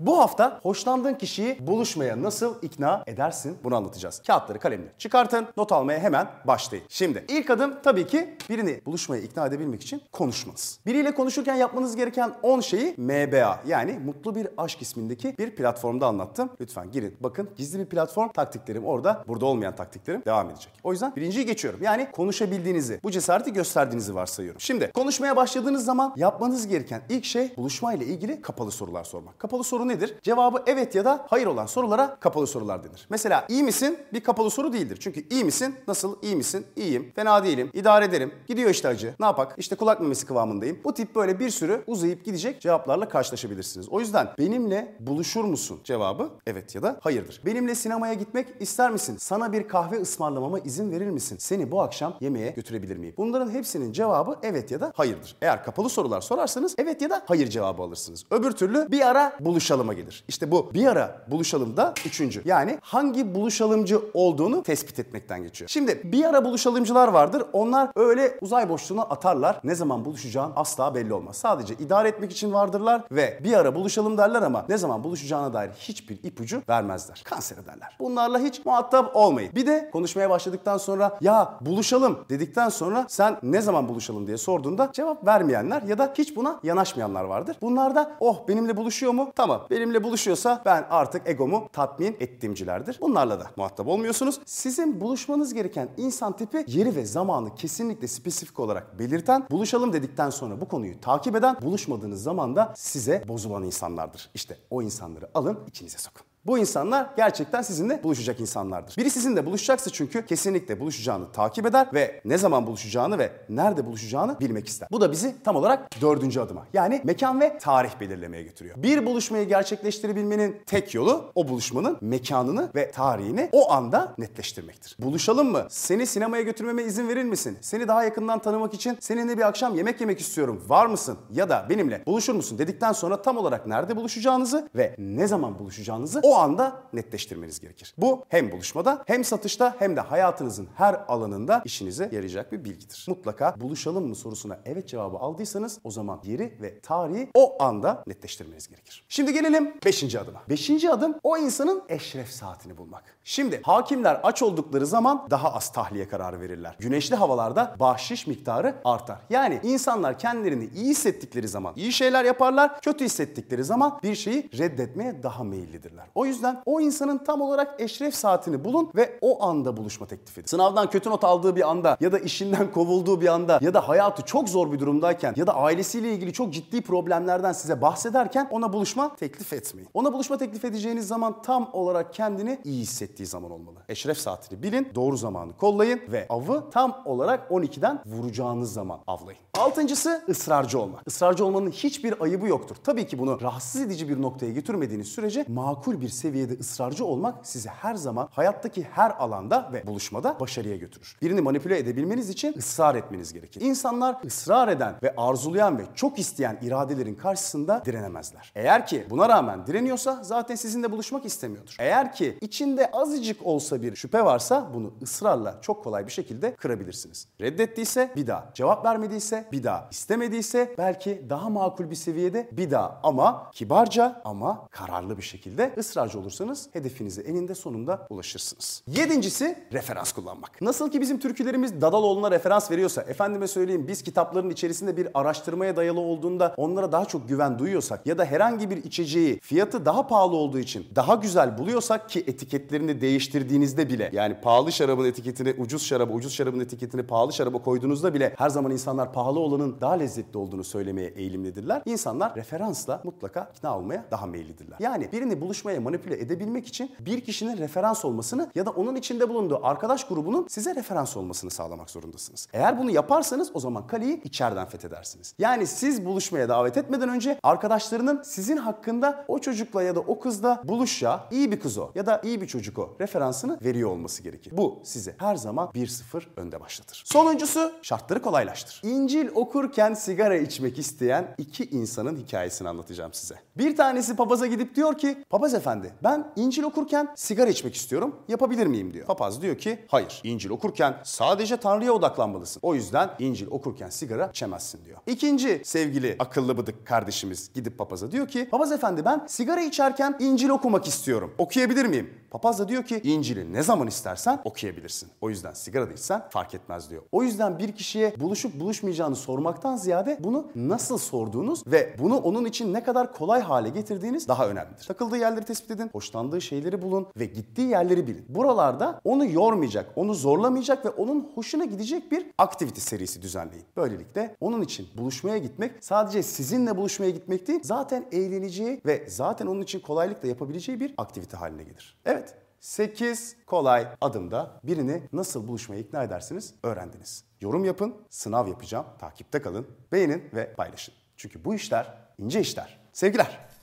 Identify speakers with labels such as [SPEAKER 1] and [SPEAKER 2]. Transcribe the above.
[SPEAKER 1] Bu hafta hoşlandığın kişiyi buluşmaya nasıl ikna edersin bunu anlatacağız. Kağıtları kalemleri çıkartın, not almaya hemen başlayın. Şimdi ilk adım tabii ki birini buluşmaya ikna edebilmek için konuşmanız. Biriyle konuşurken yapmanız gereken 10 şeyi MBA yani Mutlu Bir Aşk ismindeki bir platformda anlattım. Lütfen girin bakın gizli bir platform taktiklerim orada burada olmayan taktiklerim devam edecek. O yüzden birinciyi geçiyorum. Yani konuşabildiğinizi, bu cesareti gösterdiğinizi varsayıyorum. Şimdi konuşmaya başladığınız zaman yapmanız gereken ilk şey buluşmayla ilgili kapalı sorular sormak. Kapalı nedir? Cevabı evet ya da hayır olan sorulara kapalı sorular denir. Mesela iyi misin? Bir kapalı soru değildir. Çünkü iyi misin? Nasıl? İyi misin? İyiyim. Fena değilim. İdare ederim. Gidiyor işte acı. Ne yapak? İşte kulak memesi kıvamındayım. Bu tip böyle bir sürü uzayıp gidecek cevaplarla karşılaşabilirsiniz. O yüzden benimle buluşur musun? Cevabı evet ya da hayırdır. Benimle sinemaya gitmek ister misin? Sana bir kahve ısmarlamama izin verir misin? Seni bu akşam yemeğe götürebilir miyim? Bunların hepsinin cevabı evet ya da hayırdır. Eğer kapalı sorular sorarsanız evet ya da hayır cevabı alırsınız. Öbür türlü bir ara buluşalıma gelir. İşte bu bir ara buluşalım da üçüncü. Yani hangi buluşalımcı olduğunu tespit etmekten geçiyor. Şimdi bir ara buluşalımcılar vardır. Onlar öyle uzay boşluğuna atarlar. Ne zaman buluşacağın asla belli olmaz. Sadece idare etmek için vardırlar ve bir ara buluşalım derler ama ne zaman buluşacağına dair hiçbir ipucu vermezler. Kanser ederler. Bunlarla hiç muhatap olmayın. Bir de konuşmaya başladıktan sonra ya buluşalım dedikten sonra sen ne zaman buluşalım diye sorduğunda cevap vermeyenler ya da hiç buna yanaşmayanlar vardır. Bunlar da oh benimle buluşuyor mu? Tamam benimle buluşuyorsa ben artık egomu tatmin ettiğimcilerdir. Bunlarla da muhatap olmuyorsunuz. Sizin buluşmanız gereken insan tipi yeri ve zamanı kesinlikle spesifik olarak belirten, buluşalım dedikten sonra bu konuyu takip eden, buluşmadığınız zaman da size bozulan insanlardır. İşte o insanları alın içinize sokun. Bu insanlar gerçekten sizinle buluşacak insanlardır. Biri sizinle buluşacaksa çünkü kesinlikle buluşacağını takip eder ve ne zaman buluşacağını ve nerede buluşacağını bilmek ister. Bu da bizi tam olarak dördüncü adıma yani mekan ve tarih belirlemeye götürüyor. Bir buluşmayı gerçekleştirebilmenin tek yolu o buluşmanın mekanını ve tarihini o anda netleştirmektir. Buluşalım mı? Seni sinemaya götürmeme izin verir misin? Seni daha yakından tanımak için seninle bir akşam yemek yemek istiyorum. Var mısın? Ya da benimle buluşur musun dedikten sonra tam olarak nerede buluşacağınızı ve ne zaman buluşacağınızı o anda netleştirmeniz gerekir. Bu hem buluşmada hem satışta hem de hayatınızın her alanında işinize yarayacak bir bilgidir. Mutlaka buluşalım mı sorusuna evet cevabı aldıysanız o zaman yeri ve tarihi o anda netleştirmeniz gerekir. Şimdi gelelim 5. adıma. 5. adım o insanın eşref saatini bulmak. Şimdi hakimler aç oldukları zaman daha az tahliye kararı verirler. Güneşli havalarda bahşiş miktarı artar. Yani insanlar kendilerini iyi hissettikleri zaman iyi şeyler yaparlar, kötü hissettikleri zaman bir şeyi reddetmeye daha meyillidirler. O yüzden o insanın tam olarak eşref saatini bulun ve o anda buluşma teklif edin. Sınavdan kötü not aldığı bir anda ya da işinden kovulduğu bir anda ya da hayatı çok zor bir durumdayken ya da ailesiyle ilgili çok ciddi problemlerden size bahsederken ona buluşma teklif etmeyin. Ona buluşma teklif edeceğiniz zaman tam olarak kendini iyi hissettiği zaman olmalı. Eşref saatini bilin, doğru zamanı kollayın ve avı tam olarak 12'den vuracağınız zaman avlayın. Altıncısı ısrarcı olmak. Israrcı olmanın hiçbir ayıbı yoktur. Tabii ki bunu rahatsız edici bir noktaya getirmediğiniz sürece makul bir seviyede ısrarcı olmak sizi her zaman hayattaki her alanda ve buluşmada başarıya götürür. Birini manipüle edebilmeniz için ısrar etmeniz gerekir. İnsanlar ısrar eden ve arzulayan ve çok isteyen iradelerin karşısında direnemezler. Eğer ki buna rağmen direniyorsa zaten sizinle buluşmak istemiyordur. Eğer ki içinde azıcık olsa bir şüphe varsa bunu ısrarla çok kolay bir şekilde kırabilirsiniz. Reddettiyse bir daha, cevap vermediyse bir daha, istemediyse belki daha makul bir seviyede bir daha ama kibarca ama kararlı bir şekilde ısrarcı olursanız hedefinize eninde sonunda ulaşırsınız. Yedincisi referans kullanmak. Nasıl ki bizim türkülerimiz Dadaloğlu'na referans veriyorsa, efendime söyleyeyim biz kitapların içerisinde bir araştırmaya dayalı olduğunda onlara daha çok güven duyuyorsak ya da herhangi bir içeceği fiyatı daha pahalı olduğu için daha güzel buluyorsak ki etiketlerini değiştirdiğinizde bile yani pahalı şarabın etiketini ucuz şaraba, ucuz şarabın etiketini pahalı şaraba koyduğunuzda bile her zaman insanlar pahalı olanın daha lezzetli olduğunu söylemeye eğilimlidirler. İnsanlar referansla mutlaka ikna olmaya daha meyillidirler. Yani birini buluşmaya manipüle edebilmek için bir kişinin referans olmasını ya da onun içinde bulunduğu arkadaş grubunun size referans olmasını sağlamak zorundasınız. Eğer bunu yaparsanız o zaman kaleyi içeriden fethedersiniz. Yani siz buluşmaya davet etmeden önce arkadaşlarının sizin hakkında o çocukla ya da o kızla buluşacağı iyi bir kız o ya da iyi bir çocuk o referansını veriyor olması gerekir. Bu size her zaman 1-0 önde başlatır. Sonuncusu şartları kolaylaştır. İncil okurken sigara içmek isteyen iki insanın hikayesini anlatacağım size. Bir tanesi papaza gidip diyor ki papaz efendi efendi ben İncil okurken sigara içmek istiyorum. Yapabilir miyim diyor. Papaz diyor ki hayır. İncil okurken sadece Tanrı'ya odaklanmalısın. O yüzden İncil okurken sigara içemezsin diyor. İkinci sevgili akıllı bıdık kardeşimiz gidip papaza diyor ki papaz efendi ben sigara içerken İncil okumak istiyorum. Okuyabilir miyim? Papaz da diyor ki İncil'i ne zaman istersen okuyabilirsin. O yüzden sigara da içsen fark etmez diyor. O yüzden bir kişiye buluşup buluşmayacağını sormaktan ziyade bunu nasıl sorduğunuz ve bunu onun için ne kadar kolay hale getirdiğiniz daha önemlidir. Takıldığı yerleri tespit edin, hoşlandığı şeyleri bulun ve gittiği yerleri bilin. Buralarda onu yormayacak, onu zorlamayacak ve onun hoşuna gidecek bir aktivite serisi düzenleyin. Böylelikle onun için buluşmaya gitmek sadece sizinle buluşmaya gitmek değil, zaten eğleneceği ve zaten onun için kolaylıkla yapabileceği bir aktivite haline gelir. Evet, 8 kolay adımda birini nasıl buluşmaya ikna edersiniz öğrendiniz. Yorum yapın, sınav yapacağım, takipte kalın, beğenin ve paylaşın. Çünkü bu işler ince işler. Sevgiler.